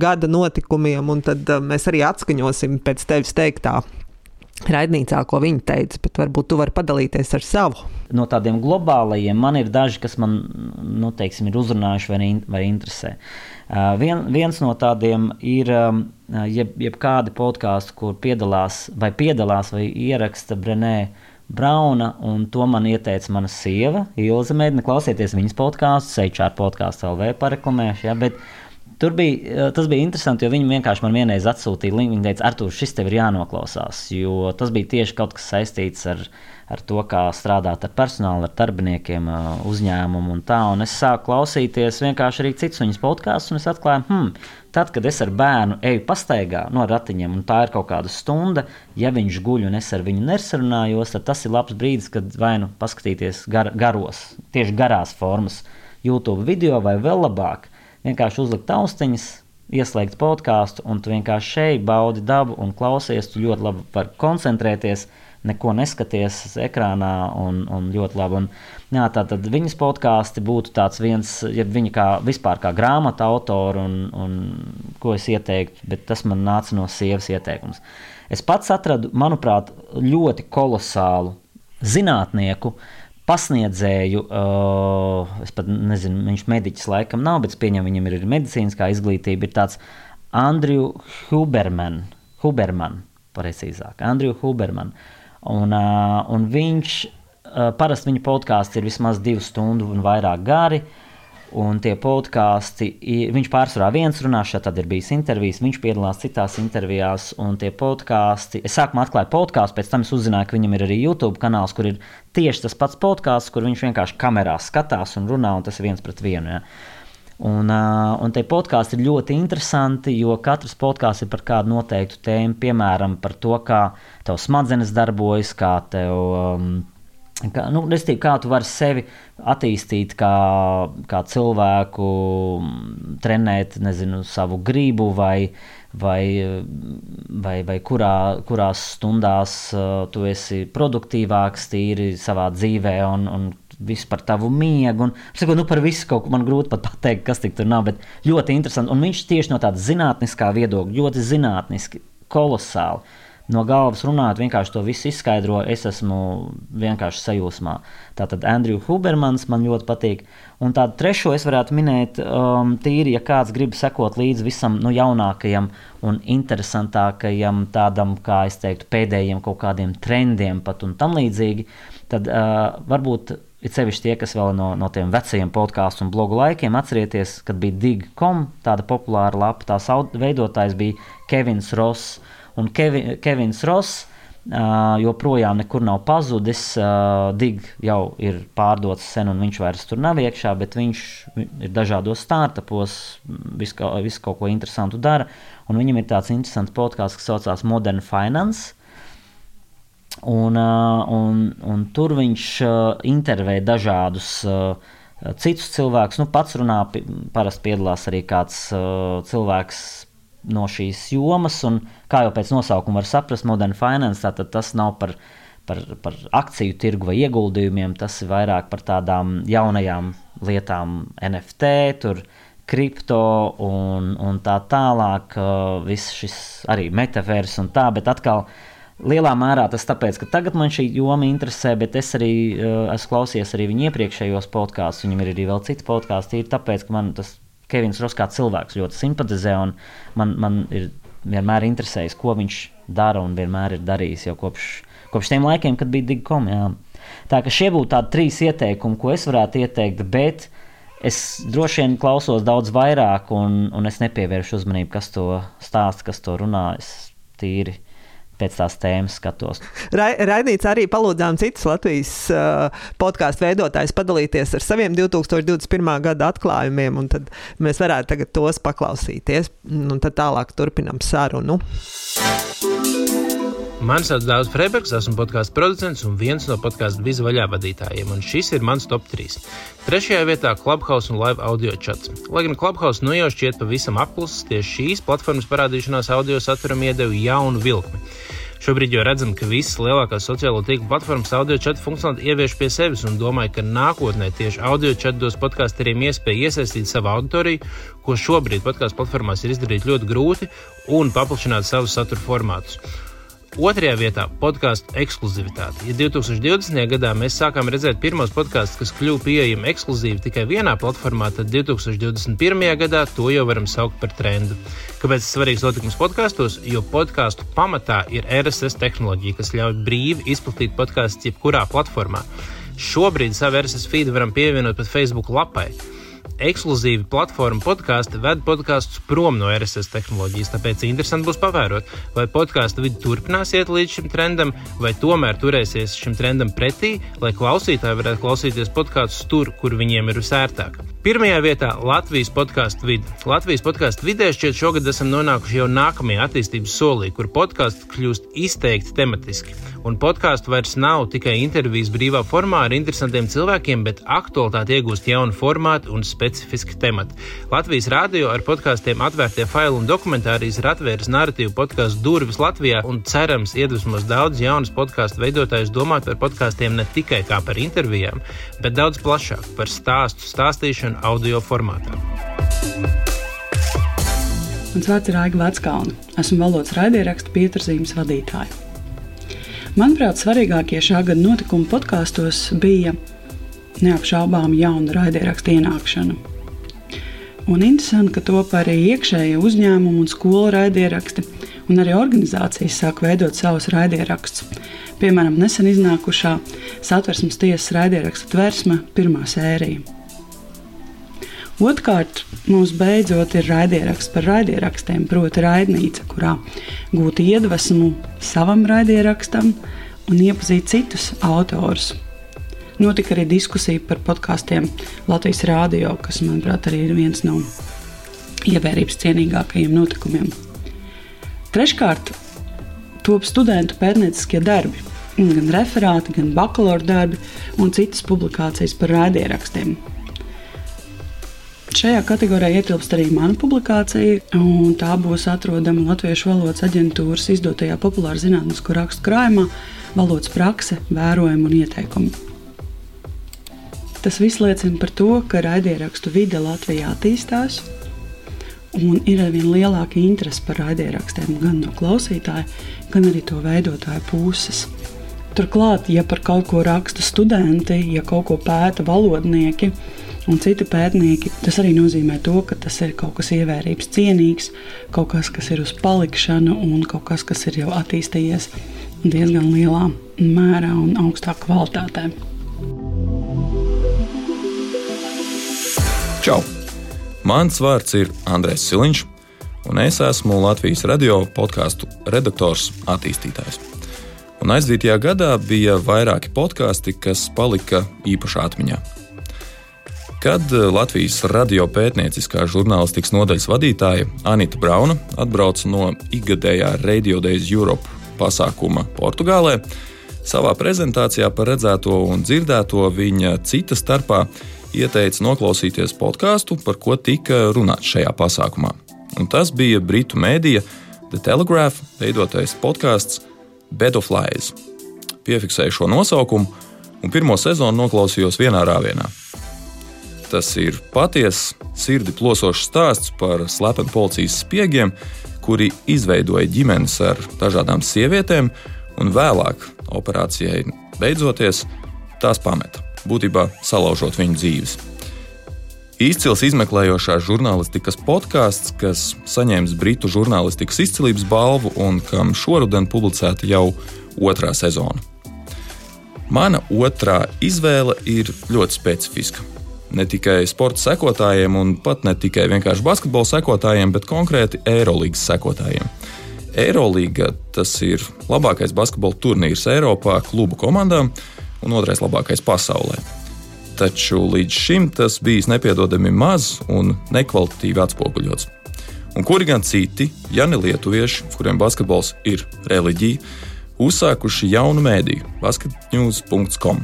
gada notikumiem, un tad mēs arī atskaņosim pēc tevis teiktā. Raidnīcā, ko viņi teica, bet varbūt tu vari padalīties ar savu. No tādiem globālajiem man ir daži, kas man nu, teiksim, ir uzrunājuši vai, vai interesē. Uh, vien, viens no tādiem ir um, jeb, jebkādi podkāsti, kur piedalās vai piedalās vai ieraksta Brenē uh, Brauna, un to man ieteica mana sieva, Ilza Mēdina. Klausieties viņas podkāstu, HR podkāstu LV pareklamēšu. Ja, bet Tur bija, tas bija interesanti, jo viņi vienkārši man vienreiz atsūtīja linku. Viņa teica, Artur, šis tev ir jānoklausās, jo tas bija tieši kaut kas saistīts ar, ar to, kā strādāt ar personālu, ar darbiniekiem, uzņēmumu un tā. Un es sāku klausīties vienkārši arī citus viņas podkāstus, un es atklāju, hmm, Tad, kad es ar bērnu eju pastaigā no ratiņiem, un tā ir kaut kāda stunda, ja viņš guļ un es ar viņu nesarunājos, tad tas ir labs brīdis, kad vai nu paskatīties gar, garos, tieši garās formas, YouTube video vai vēl labāk, vienkārši uzlikt austiņas, ieslēgt podkāstu, un tu vienkārši šeit baudi dabu un klausies. Tu ļoti labi vari koncentrēties, neko neskaties ekrānā un, un ļoti labi. Un, jā, tātad viņas podkāsti būtu tāds viens, ja viņa kā vispār kā grāmatu autora un, un ko es ieteiktu, bet tas man nāca no sievas ieteikums. Es pats atradu, manuprāt, ļoti kolosālu zinātnieku. Pasniedzēju, uh, es pat nezinu, viņš mediķis laikam nav, bet es pieņemu, viņam ir medicīniskā izglītība. Ir tāds Andriju Huberman, Huberman, precīzāk, Andriju Huberman. Un, uh, un viņš uh, parasti viņa podkāsts ir vismaz divu stundu un vairāk gari. Un tie podkāsti, viņš pārsvarā viens runā, šeit ir bijis intervijas, viņš piedalās citās intervijās, un tie podkāsti, es sākumā atklāju podkāstu, pēc tam es uzzināju, ka viņam ir arī YouTube kanāls, kur ir tieši tas pats podkāsts, kur viņš vienkārši kamerā skatās un runā, un tas ir viens pret vienu. Ja. Un, un tie podkāsti ir ļoti interesanti, jo katrs podkāsts ir par kādu noteiktu tēmu, piemēram, par to, kā tev smadzenes darbojas, kā tev. Um, Kā, nu, restīvi, kā tu vari sevi attīstīt, kā, kā cilvēku, trenēt nezinu, savu gribu, vai, vai, vai, vai kurā, kurās stundās tu esi produktīvāks, tīri savā dzīvē, un, un viss par tavu miegu. Un, saku, nu, par visu kaut ko man grūti pat pateikt, kas tur nav, bet ļoti interesanti. Un viņš tieši no tāda zinātniskā viedokļa, ļoti zinātniski, kolosāli no galvas runājot, vienkārši to visu izskaidro. Es esmu vienkārši sajūsmā. Tātad Andrija Hubermans man ļoti patīk. Un tādu trešo es varētu minēt, um, tīri, ja kāds grib sekot līdzi visam nu, jaunākajam un interesantākajam, tādam, kā es teiktu, pēdējiem kaut kādiem trendiem pat un tam līdzīgi, tad uh, varbūt. Ir sevišķi tie, kas vēl no, no tiem vecajiem podkāstu un blogu laikiem atcerieties, kad bija Dig.com, tāda populāra lapa. Tās veidotājs bija Kevins Ross. Un Kevi, Kevins Ross uh, joprojām nekur nav pazudis. Uh, Dig jau ir pārdots sen, un viņš vairs tur nav iekšā, bet viņš ir dažādos startupos, visu, kaut ko interesantu dara. Un viņam ir tāds interesants podkāsts, kas saucās Modern Finance. Un, uh, un, un tur viņš uh, intervē dažādus uh, citus cilvēkus. Nu, pats runā, parasti piedalās arī kāds uh, cilvēks no šīs jomas, un kā jau pēc nosaukuma var saprast, Modern Finance tas nav par, par, par akciju tirgu vai ieguldījumiem, tas ir vairāk par tādām jaunajām lietām, NFT, tur, kripto un, un tā tālāk, viss šis arī metavērs un tā, bet atkal. Lielā mērā tas tāpēc, ka tagad man šī joma interesē, bet es arī uh, esmu klausījies arī viņa iepriekšējos podkāstus. Viņam ir arī vēl citi podkāsti. Ir tāpēc, ka man tas Kevins Ross kā cilvēks ļoti simpatizē, un man, man ir vienmēr interesējis, ko viņš dara un vienmēr ir darījis jau kopš, kopš tiem laikiem, kad bija Digicom. Jā. Tā ka šie būtu tādi trīs ieteikumi, ko es varētu ieteikt, bet es droši vien klausos daudz vairāk, un, un es nepievēršu uzmanību, kas to stāsta, kas to runā. Es tīri pēc tās tēmas skatos. Ra Raidīts arī palūdzām citus Latvijas uh, podkāstu veidotājus padalīties ar saviem 2021. gada atklājumiem, un tad mēs varētu tos paklausīties, un tad tālāk turpinam sarunu. Mani sauc Dārzs Freibergs, esmu podkāstu producents un viens no podkāstu vizu vaļā vadītājiem, un šis ir mans top 3. Trešajā vietā Clubhouse un Live audio chats. Lai gan Clubhouse nu jau šķiet pavisam apklusis, tieši šīs platformas parādīšanās audio saturam iedeva jaunu vilkli. Šobrīd jau redzam, ka visas lielākās sociālo tīklu platformas audio chatu funkcionalitāti ievieš pie sevis un domāju, ka nākotnē tieši audio chatu dos podkāsteriem iespēju iesaistīt savu auditoriju, ko šobrīd podkāstu platformās ir izdarīt ļoti grūti, un paplašināt savus satura formātus. Otrajā vietā - podkāstu ekskluzivitāte. Ja 2020. gadā mēs sākām redzēt pirmos podkāstus, kas kļuva pieejami ekskluzīvi tikai vienā platformā, tad 2021. gadā to jau varam saukt par trendu. Kāpēc tas svarīgs notikums podkāstos? Jo podkāstu pamatā ir RSS tehnoloģija, kas ļauj brīvi izplatīt podkāstus jebkurā platformā. Šobrīd savu RSS feed varam pievienot pat Facebook lapai ekskluzīvi platforma podkāstu ved podkāstus prom no RSS tehnoloģijas. Tāpēc interesanti būs pavērot, vai podkāstu vidi turpinās iet līdz šim trendam, vai tomēr turēsies šim trendam pretī, lai klausītāji varētu klausīties podkāstus tur, kur viņiem ir visērtāk. Pirmajā vietā Latvijas podkāstu vidi. Latvijas podkāstu vidē šķiet šogad esam nonākuši jau nākamajā attīstības solī, kur podkāsts kļūst izteikti tematiski. Un podkāstu vairs nav tikai intervijas brīvā formā ar interesantiem cilvēkiem, bet aktualitāti iegūst jaunu formātu un specifiski temati. Latvijas rādio ar podkāstiem atvērtie faili un dokumentārijas ir atvēris narratīvu podkāstu durvis Latvijā un cerams iedvesmos daudz jaunas podkāstu veidotājus domāt par podkāstiem ne tikai kā par intervijām, bet daudz plašāk par stāstu stāstīšanu audio formātā. Mans vārds ir Aiga Veckalna. Esmu valodas raidierakstu pieturzīmes vadītāja. Manuprāt, svarīgākie šā gada notikumi podkāstos bija neapšaubām jauna raidierakstu ienākšana. Un interesanti, ka top arī iekšējie uzņēmumi un skolu raidieraksti, un arī organizācijas sāk veidot savus raidierakstus. Piemēram, nesen iznākušā satversmes tiesas raidierakstu tversme pirmā sērija. Otrkārt, mums beidzot ir raidieraksts par raidierakstiem, proti, raidnīca, kurā gūt iedvesmu savam raidierakstam un iepazīt citus autorus. Notika arī diskusija par podkāstiem Latvijas Rādio, kas, manuprāt, arī ir viens no ievērības cienīgākajiem notikumiem. Treškārt, top studentu pētnieciskie darbi. gan referāti, gan bakalaura darbi un citas publikācijas par raidierakstiem. Šajā kategorijā ietilpst arī mana publikācija, un tā būs atrodama Latviešu valodas aģentūras izdotajā populāra zinātnisko rakstu krājumā Valodas prakse, vērojumi un ieteikumi. Tas viss liecina par to, ka raidierakstu vide Latvijā attīstās, un ir arvien lielāka interese par raidierakstiem gan no klausītāja, gan arī to veidotāju puses. Turklāt, ja par kaut ko raksta studenti, ja kaut ko pēta valodnieki, un citi pētnieki. Tas arī nozīmē to, ka tas ir kaut kas ievērības cienīgs, kaut kas, kas ir uz palikšanu, un kaut kas, kas ir jau attīstījies diezgan lielā mērā un augstā kvalitātē. Čau! Mans vārds ir Andrēs Siliņš, un es esmu Latvijas radio podkāstu redaktors, attīstītājs. Un aizdītajā gadā bija vairāki podkāsti, kas palika īpašā atmiņā. Kad eh, Latvijas radio pētnieciskā žurnālistikas nodaļas vadītāja Anita Brauna atbrauca no ikgadējā Radio Days Europe pasākuma Portugālē, savā prezentācijā par redzēto un dzirdēto viņa cita starpā ieteica noklausīties podkāstu, par ko tika runāts šajā pasākumā. Un tas bija britu mēdīja The Telegraph veidotais podkāsts Bed of Lies. Piefiksēju šo nosaukumu un pirmo sezonu noklausījos vienā rāvienā. Tas ir patiesa, sirdi plosošs stāsts par slepenu policijas spiegiem, kuri izveidoja ģimenes ar dažādām sievietēm, un vēlāk, operācijai beidzoties, tās pameta, būtībā salaužot viņu dzīves. Izcils izmeklējošās žurnālistikas podkāsts, kas saņēmis Britu žurnālistikas izcilības balvu un kam šoruden publicēta jau otrā sezona. Mana otrā izvēle ir ļoti specifiska ne tikai sporta sekotājiem, un pat ne tikai vienkārši basketbola sekotājiem, bet konkrēti Eirolandes sekotājiem. Eirolanda tas ir labākais basketbola turnīrs Eiropā klubu komandām un otrais labākais pasaulē. Taču līdz šim tas bijis nepiedodami maz un nekvalitatīvi atspoguļots. Un kuri gan citi, ja ne lietuvieši, kuriem basketbols ir reliģija, uzsākuši jaunu mēdīju, basketnews.com.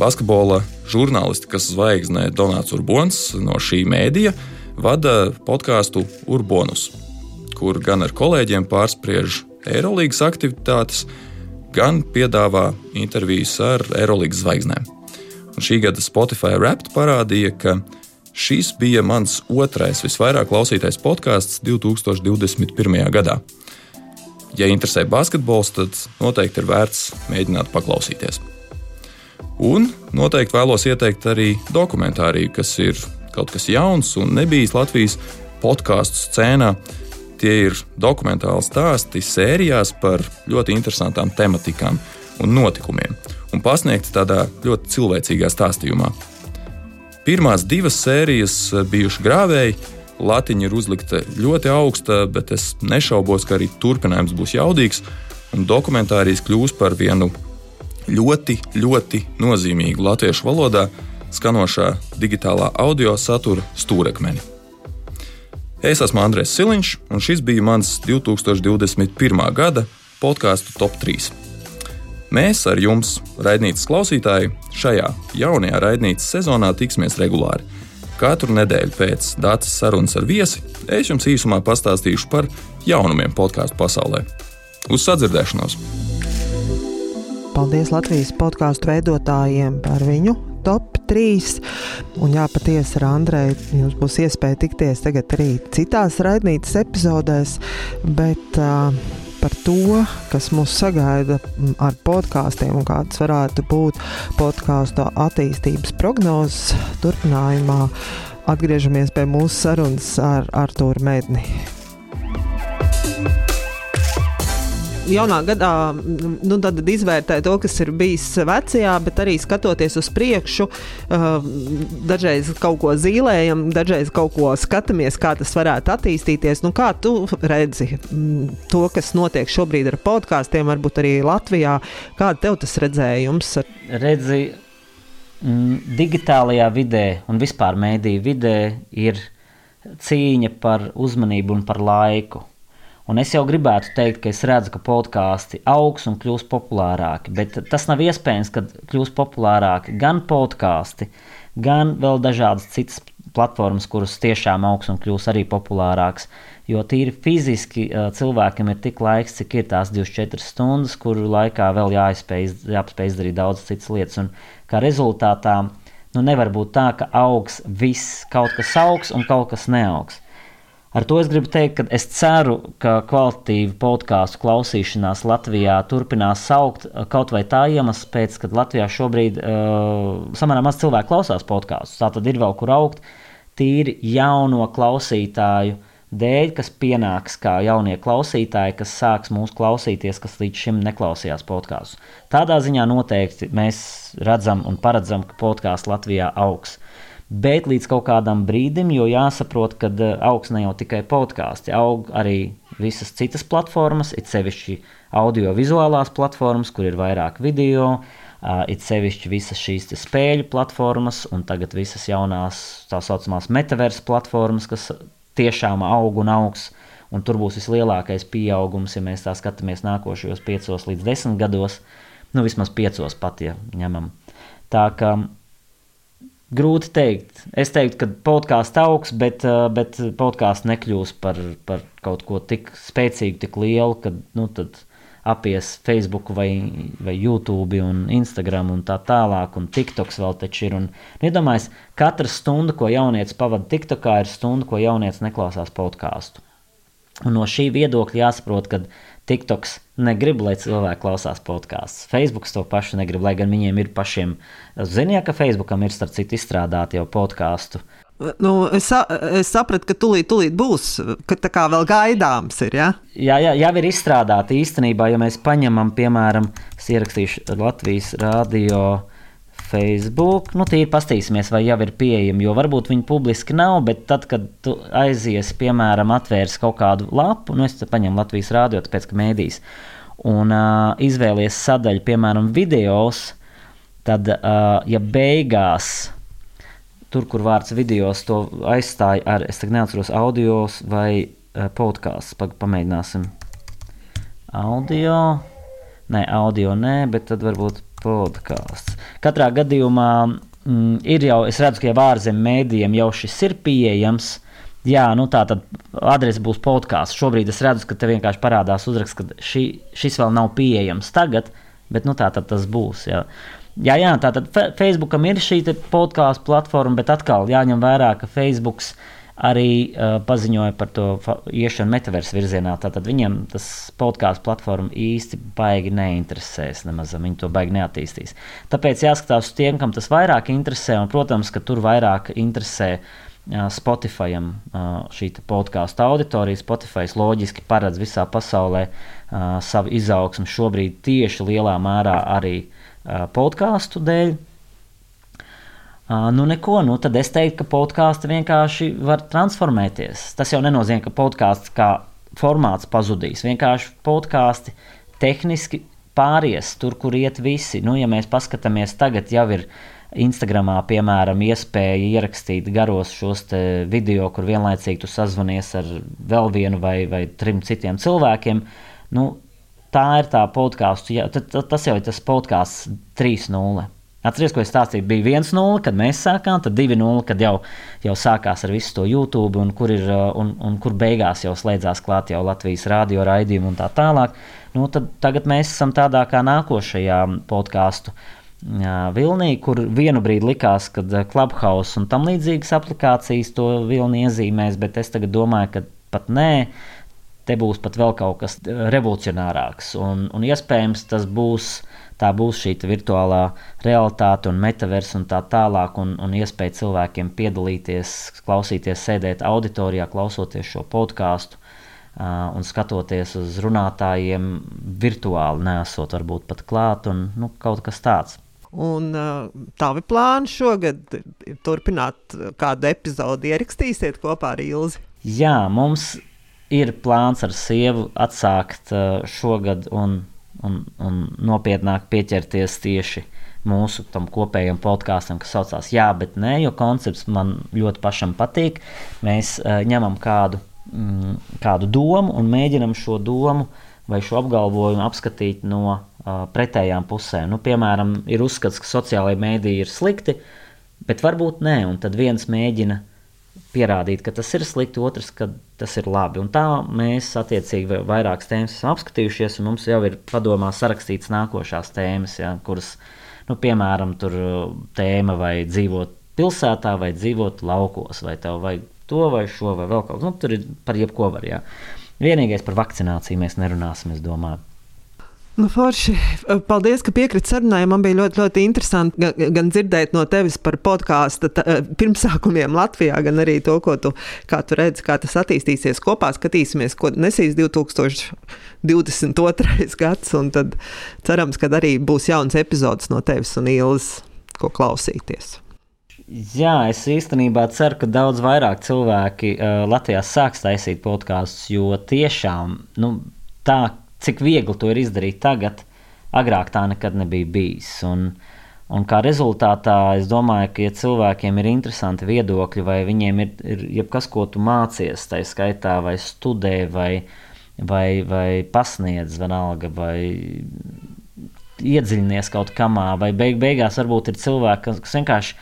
Basketbola žurnālistikas zvaigzne Donāts Urbons no šī mēdīja vada podkāstu Urbonus, kur gan ar kolēģiem pārspriež Eirolandes aktivitātes, gan piedāvā intervijas ar Eirolandes zvaigznēm. Un šī gada Spotify Rapt parādīja, ka šis bija mans otrais visvairāk klausītais podkāsts 2021. gadā. Ja interesē basketbols, tad noteikti ir vērts mēģināt paklausīties. Un noteikti vēlos ieteikt arī dokumentāriju, kas ir kaut kas jauns un nebijis Latvijas podkāstu scēnā. Tie ir dokumentāli stāsti sērijās par ļoti interesantām tematikām un notikumiem, un pasniegti tādā ļoti cilvēcīgā stāstījumā. Pirmās divas sērijas bijuši grāvēji, latiņa ir uzlikta ļoti augsta, bet es nešaubos, ka arī turpinājums būs jaudīgs, un dokumentārijas kļūs par vienu ļoti, ļoti nozīmīgu latviešu valodā skanošā digitālā audio satura stūrakmeni. Es esmu Andrēs Siliņš, un šis bija mans 2021. gada podkāstu top 3. Mēs ar jums, raidītas klausītāji, šajā jaunajā raidītas sezonā tiksimies regulāri. Katru nedēļu pēc dātas sarunas ar viesi es jums īsumā pastāstīšu par jaunumiem podkāstu pasaulē. Uz sadzirdēšanos! Paldies Latvijas podkāstu veidotājiem par viņu top 3. Un jā, patiesi ar Andreju jums būs iespēja tikties tagad arī citās raidītas epizodēs, bet uh, par to, kas mūs sagaida ar podkāstiem un kādas varētu būt podkāstu attīstības prognozes turpinājumā, atgriežamies pie mūsu sarunas ar Artūru Mēdni. Jaunā gadā nu, izvērtē to, kas ir bijis vecajā, bet arī skatoties uz priekšu, uh, dažreiz kaut ko zīmējam, dažreiz kaut ko skatāmies, kā tas varētu attīstīties. Nu, kā tu redzi to, kas notiek šobrīd ar podkāstiem, varbūt arī Latvijā? Kāda tev tas redzējums? Redzi, digitālajā vidē un vispār mēdīju vidē ir cīņa par uzmanību un par laiku. Un es jau gribētu teikt, ka es redzu, ka podkāsti augs un kļūs populārāki, bet tas nav iespējams, kad kļūs populārāki gan podkāsti, gan vēl dažādas citas platformas, kuras tiešām augs un kļūs arī populārākas. Jo tīri fiziski cilvēkam ir tik laiks, cik ir tās 24 stundas, kuru laikā vēl jāizspēj, jāspēj izdarīt daudz citas lietas. Un kā rezultātā nu, nevar būt tā, ka augs viss, kaut kas augs un kaut kas neaugs. Ar to es gribu teikt, ka es ceru, ka kvalitīva podkāstu klausīšanās Latvijā turpinās augt kaut vai tā iemesla pēc, ka Latvijā šobrīd uh, samērā maz cilvēku klausās podkāstus. Tā tad ir vēl kur augt tīri jauno klausītāju dēļ, kas pienāks kā jaunie klausītāji, kas sāks mūs klausīties, kas līdz šim neklausījās podkāstus. Tādā ziņā noteikti mēs redzam un paredzam, ka podkāsts Latvijā augs bet līdz kaut kādam brīdim, jo jāsaprot, ka eh, augs ne jau tikai podkāsti, aug arī visas citas platformas, it sevišķi audio-vizuālās platformas, kur ir vairāk video, it sevišķi visas šīs spēļu platformas, un tagad visas jaunās tā saucamās metaversa platformas, kas tiešām aug un augs. Un tur būs vislielākais pieaugums, ja mēs tā skatāmies nākošajos piecos līdz desmit gados, nu vismaz piecos pat, ja ņemam. Tā kā Grūti teikt. Es teiktu, ka podkāsts augs, bet, eh, bet podkāsts nekļūs par, par kaut ko tik spēcīgu, tik lielu, ka nu, apies Facebook vai, vai YouTube un Instagram un tā tālāk, un TikToks vēl taču ir. Un, nu, iedomājies, katra stunda, ko jaunietis pavada TikTokā, ir stunda, ko jaunietis neklausās podkāstu. Un no šī viedokļa jāsaprot, ka TikToks negrib, lai cilvēki klausās podkāstus. Facebook to pašu negrib, lai gan viņiem ir pašiem. Ziniet, ka Facebookam ir starp citu izstrādāti jau podkāstu. Nu, es, es sapratu, ka tūlīt, tūlīt būs, ka tā kā vēl gaidāms ir. Ja? Jā, jā, jau ir izstrādāti īstenībā, ja mēs paņemam, piemēram, ierakstīšu Latvijas rādio Facebook, nu, tīri pastīsimies, vai jau ir pieejami, jo varbūt viņi publiski nav, bet tad, kad tu aizies, piemēram, atvērs kaut kādu lapu, nu, es paņemu Latvijas rādio, tāpēc, ka mēdīs, un uh, izvēlies sadaļu, piemēram, videos, tad, uh, ja beigās, tur, kur vārds videos, to aizstāja ar, es tagad neatceros, audios vai uh, podkāsts, pamēģināsim. Audio, nē, audio nē, bet tad varbūt podkāsts. Katrā gadījumā mm, ir jau, es redzu, ka jau ārzemju mēdījiem jau šis ir pieejams. Jā, nu tā tad adrese būs podkāsts. Šobrīd es redzu, ka te vienkārši parādās uzraksts, ka šī, šis vēl nav pieejams tagad, bet nu tā tad tas būs. Jā. Jā, jā, tā tad Facebookam ir šī podkāstu platforma, bet atkal jāņem vērā, ka Facebooks uh, arī uh, paziņoja par to iešanu metaversu virzienā. Tātad viņiem tas podkāstu platforma īsti baigi neinteresēs, nemaz viņi to baigi neattīstīs. Tāpēc jāskatās uz tiem, kam tas vairāk interesē, un, protams, ka tur vairāk interesē. Uh, Spotifyam uh, šī podkāstu auditorija. Spotify loģiski paredz visā pasaulē savu izaugsmu šobrīd tieši lielā mērā arī podkāstu dēļ. Nu, neko, nu, tad es teiktu, ka podkāsts vienkārši var transformēties. Tas jau nenozīmē, ka podkāsts kā formāts pazudīs. Vienkārši podkāsti tehniski pāries tur, kur iet visi. Nu, ja mēs paskatāmies, tagad jau ir Instagramā, piemēram, iespēja ierakstīt garos šos video, kur vienlaicīgi tu sazvanies ar vēl vienu vai, vai trim citiem cilvēkiem. Nu, tā ir tā podkāstu, ja, tas jau ir tas podkāsts 3.0. Atcerieties, ko es stāstīju, bija 1-0, kad mēs sākām, tad 2-0, kad jau, jau sākās ar visu to YouTube, un kur, ir, uh, un, un kur beigās jau slēdzās klāt jau Latvijas radio raidījumu un tā tālāk. Nu, tad, tagad mēs esam tādā kā nākošajā podkāstu vilnī, kur vienu brīdi likās, ka uh, Clubhouse un tam līdzīgas aplikācijas to vilni iezīmēs, bet es tagad domāju, ka pat nē. Te būs pat vēl kaut kas uh, revolucionārāks, un, un iespējams tas būs uh, tā būs šī virtuālā realitāte un metavers un tā tālāk, un, un iespēja cilvēkiem piedalīties, klausīties, sēdēt auditorijā, klausoties šo podkāstu. Un skatoties uz runātājiem virtuāli, nesot varbūt pat klāt, un nu, kaut kas tāds. Un tavi plāni šogad turpināt kādu epizodi ierakstīsiet kopā ar Ilzi? Jā, mums ir plāns ar sievu atsākt šogad un un, un nopietnāk pieķerties tieši mūsu kopējam podkāstam, kas saucās Jā, bet nē, jo koncepts man ļoti pašam patīk. Mēs uh, ņemam kādu mm, kādu domu un mēģinam šo domu vai šo apgalvojumu apskatīt no uh, pretējām pusēm. Nu, piemēram, ir uzskats, ka sociālajie mēdīji ir slikti, bet varbūt nē, un tad viens mēģina pierādīt, ka tas ir slikti, otrs, ka tas ir labi. Un tā mēs attiecīgi vairākas tēmas esam apskatījušies, un mums jau ir padomā sarakstīts nākošās tēmas, ja, kuras, nu, piemēram, tur tēma vai dzīvot pilsētā vai dzīvot laukos, vai tev vajag to vai šo vai vēl kaut ko. Nu, tur ir par jebko var. Jā. Vienīgais par vakcināciju mēs nerunāsim, es domāju. Nu, forši. Paldies, ka piekrīt sarunai. Man bija ļoti, ļoti interesanti gan, dzirdēt no tevis par podkāstu pirmsākumiem Latvijā, gan arī to, ko tu, tu redzi, kā tas attīstīsies. Kopā skatīsimies, ko nesīs 2022. gads, tad cerams, ka arī būs jauns epizodes no tevis un Ilzas, ko klausīties. Jā, es īstenībā ceru, ka daudz vairāk cilvēki uh, Latvijā sāks taisīt podkāstus, jo tiešām nu, tā cik viegli to ir izdarīt tagad, agrāk tā nekad nebija bijis. Un, un kā rezultātā es domāju, ka, ja cilvēkiem ir interesanti viedokļi, vai viņiem ir, ir jebkas, ko tu mācies, tā skaitā, vai studē, vai, vai, vai pasniedz, vienalga, vai iedziļinies kaut kamā, vai beig, beigās varbūt ir cilvēki, kas vienkārši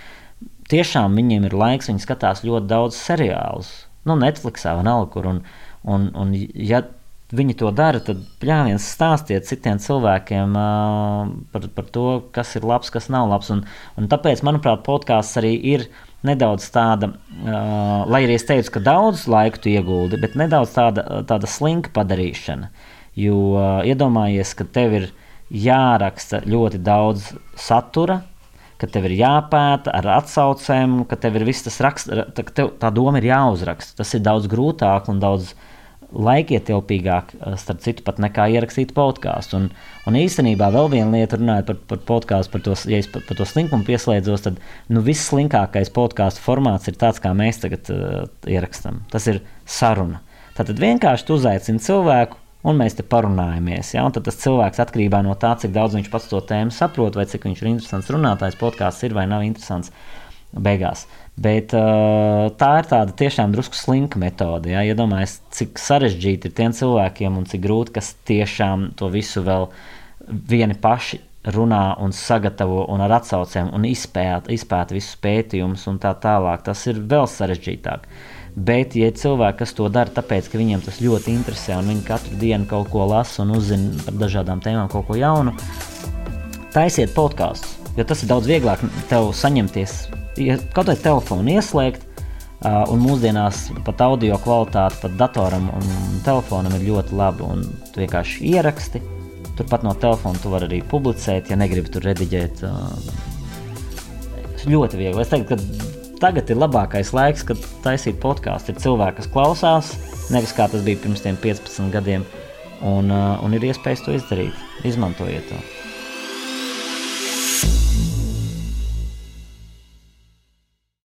tiešām viņiem ir laiks, viņi skatās ļoti daudz seriālus, nu, Netflixā, vienalga, kur. Un, un, un ja viņi to dara, tad pļāviens stāstiet citiem cilvēkiem uh, par, par to, kas ir labs, kas nav labs. Un, un tāpēc, manuprāt, podkāsts arī ir nedaudz tāda, uh, lai arī es teicu, ka daudz laika tu ieguldi, bet nedaudz tāda, tāda slinka padarīšana. Jo uh, iedomājies, ka tev ir jāraksta ļoti daudz satura, ka tev ir jāpēta ar atsaucēm, ka tev ir viss tas raksts, tā, tev, tā doma ir jāuzraksta. Tas ir daudz grūtāk un daudz laikietilpīgāk, eh, starp citu, pat nekā ierakstīt podkāstu. Un, un īstenībā vēl viena lieta, runājot par, par podkāstu, par to, ja par, par to slinkumu pieslēdzos, tad nu, viss slinkākais podkāstu formāts ir tāds, kā mēs tagad uh, ierakstām. Tas ir saruna. Tad vienkārši uzaicini cilvēku, un mēs te parunājamies. Ja? Un tad tas cilvēks atkarībā no tā, cik daudz viņš pats to tēmu saprot, vai cik viņš ir interesants runātājs, podkāsts ir vai nav interesants beigās. Bet uh, tā ir tāda tiešām drusku slinka metode. Ja? Iedomājieties, cik sarežģīti ir tiem cilvēkiem un cik grūti, kas tiešām to visu vēl vieni paši runā un sagatavo un ar atsaucēm un izpēta, izpēta visus pētījumus un tā tālāk. Tas ir vēl sarežģītāk. Bet, ja cilvēki, to dara, tāpēc, ka viņiem tas ļoti interesē un viņi katru dienu kaut ko lasa un uzzina par dažādām tēmām, kaut ko jaunu, taisiet podkāstus. Jo tas ir daudz vieglāk tev saņemties kaut vai telefonu ieslēgt. Uh, un mūsdienās pat audio kvalitāte, pat datoram un telefonam ir ļoti laba. Tu vienkārši ieraksti. Turpat no telefona tu vari arī publicēt, ja negribi tur rediģēt. Uh, ļoti viegli. Es teiktu, ka tagad ir labākais laiks, kad taisīt podkāstu. Ir cilvēki, kas klausās, nevis kā tas bija pirms 15 gadiem, un, uh, un ir iespējas to izdarīt. Izmantojiet to!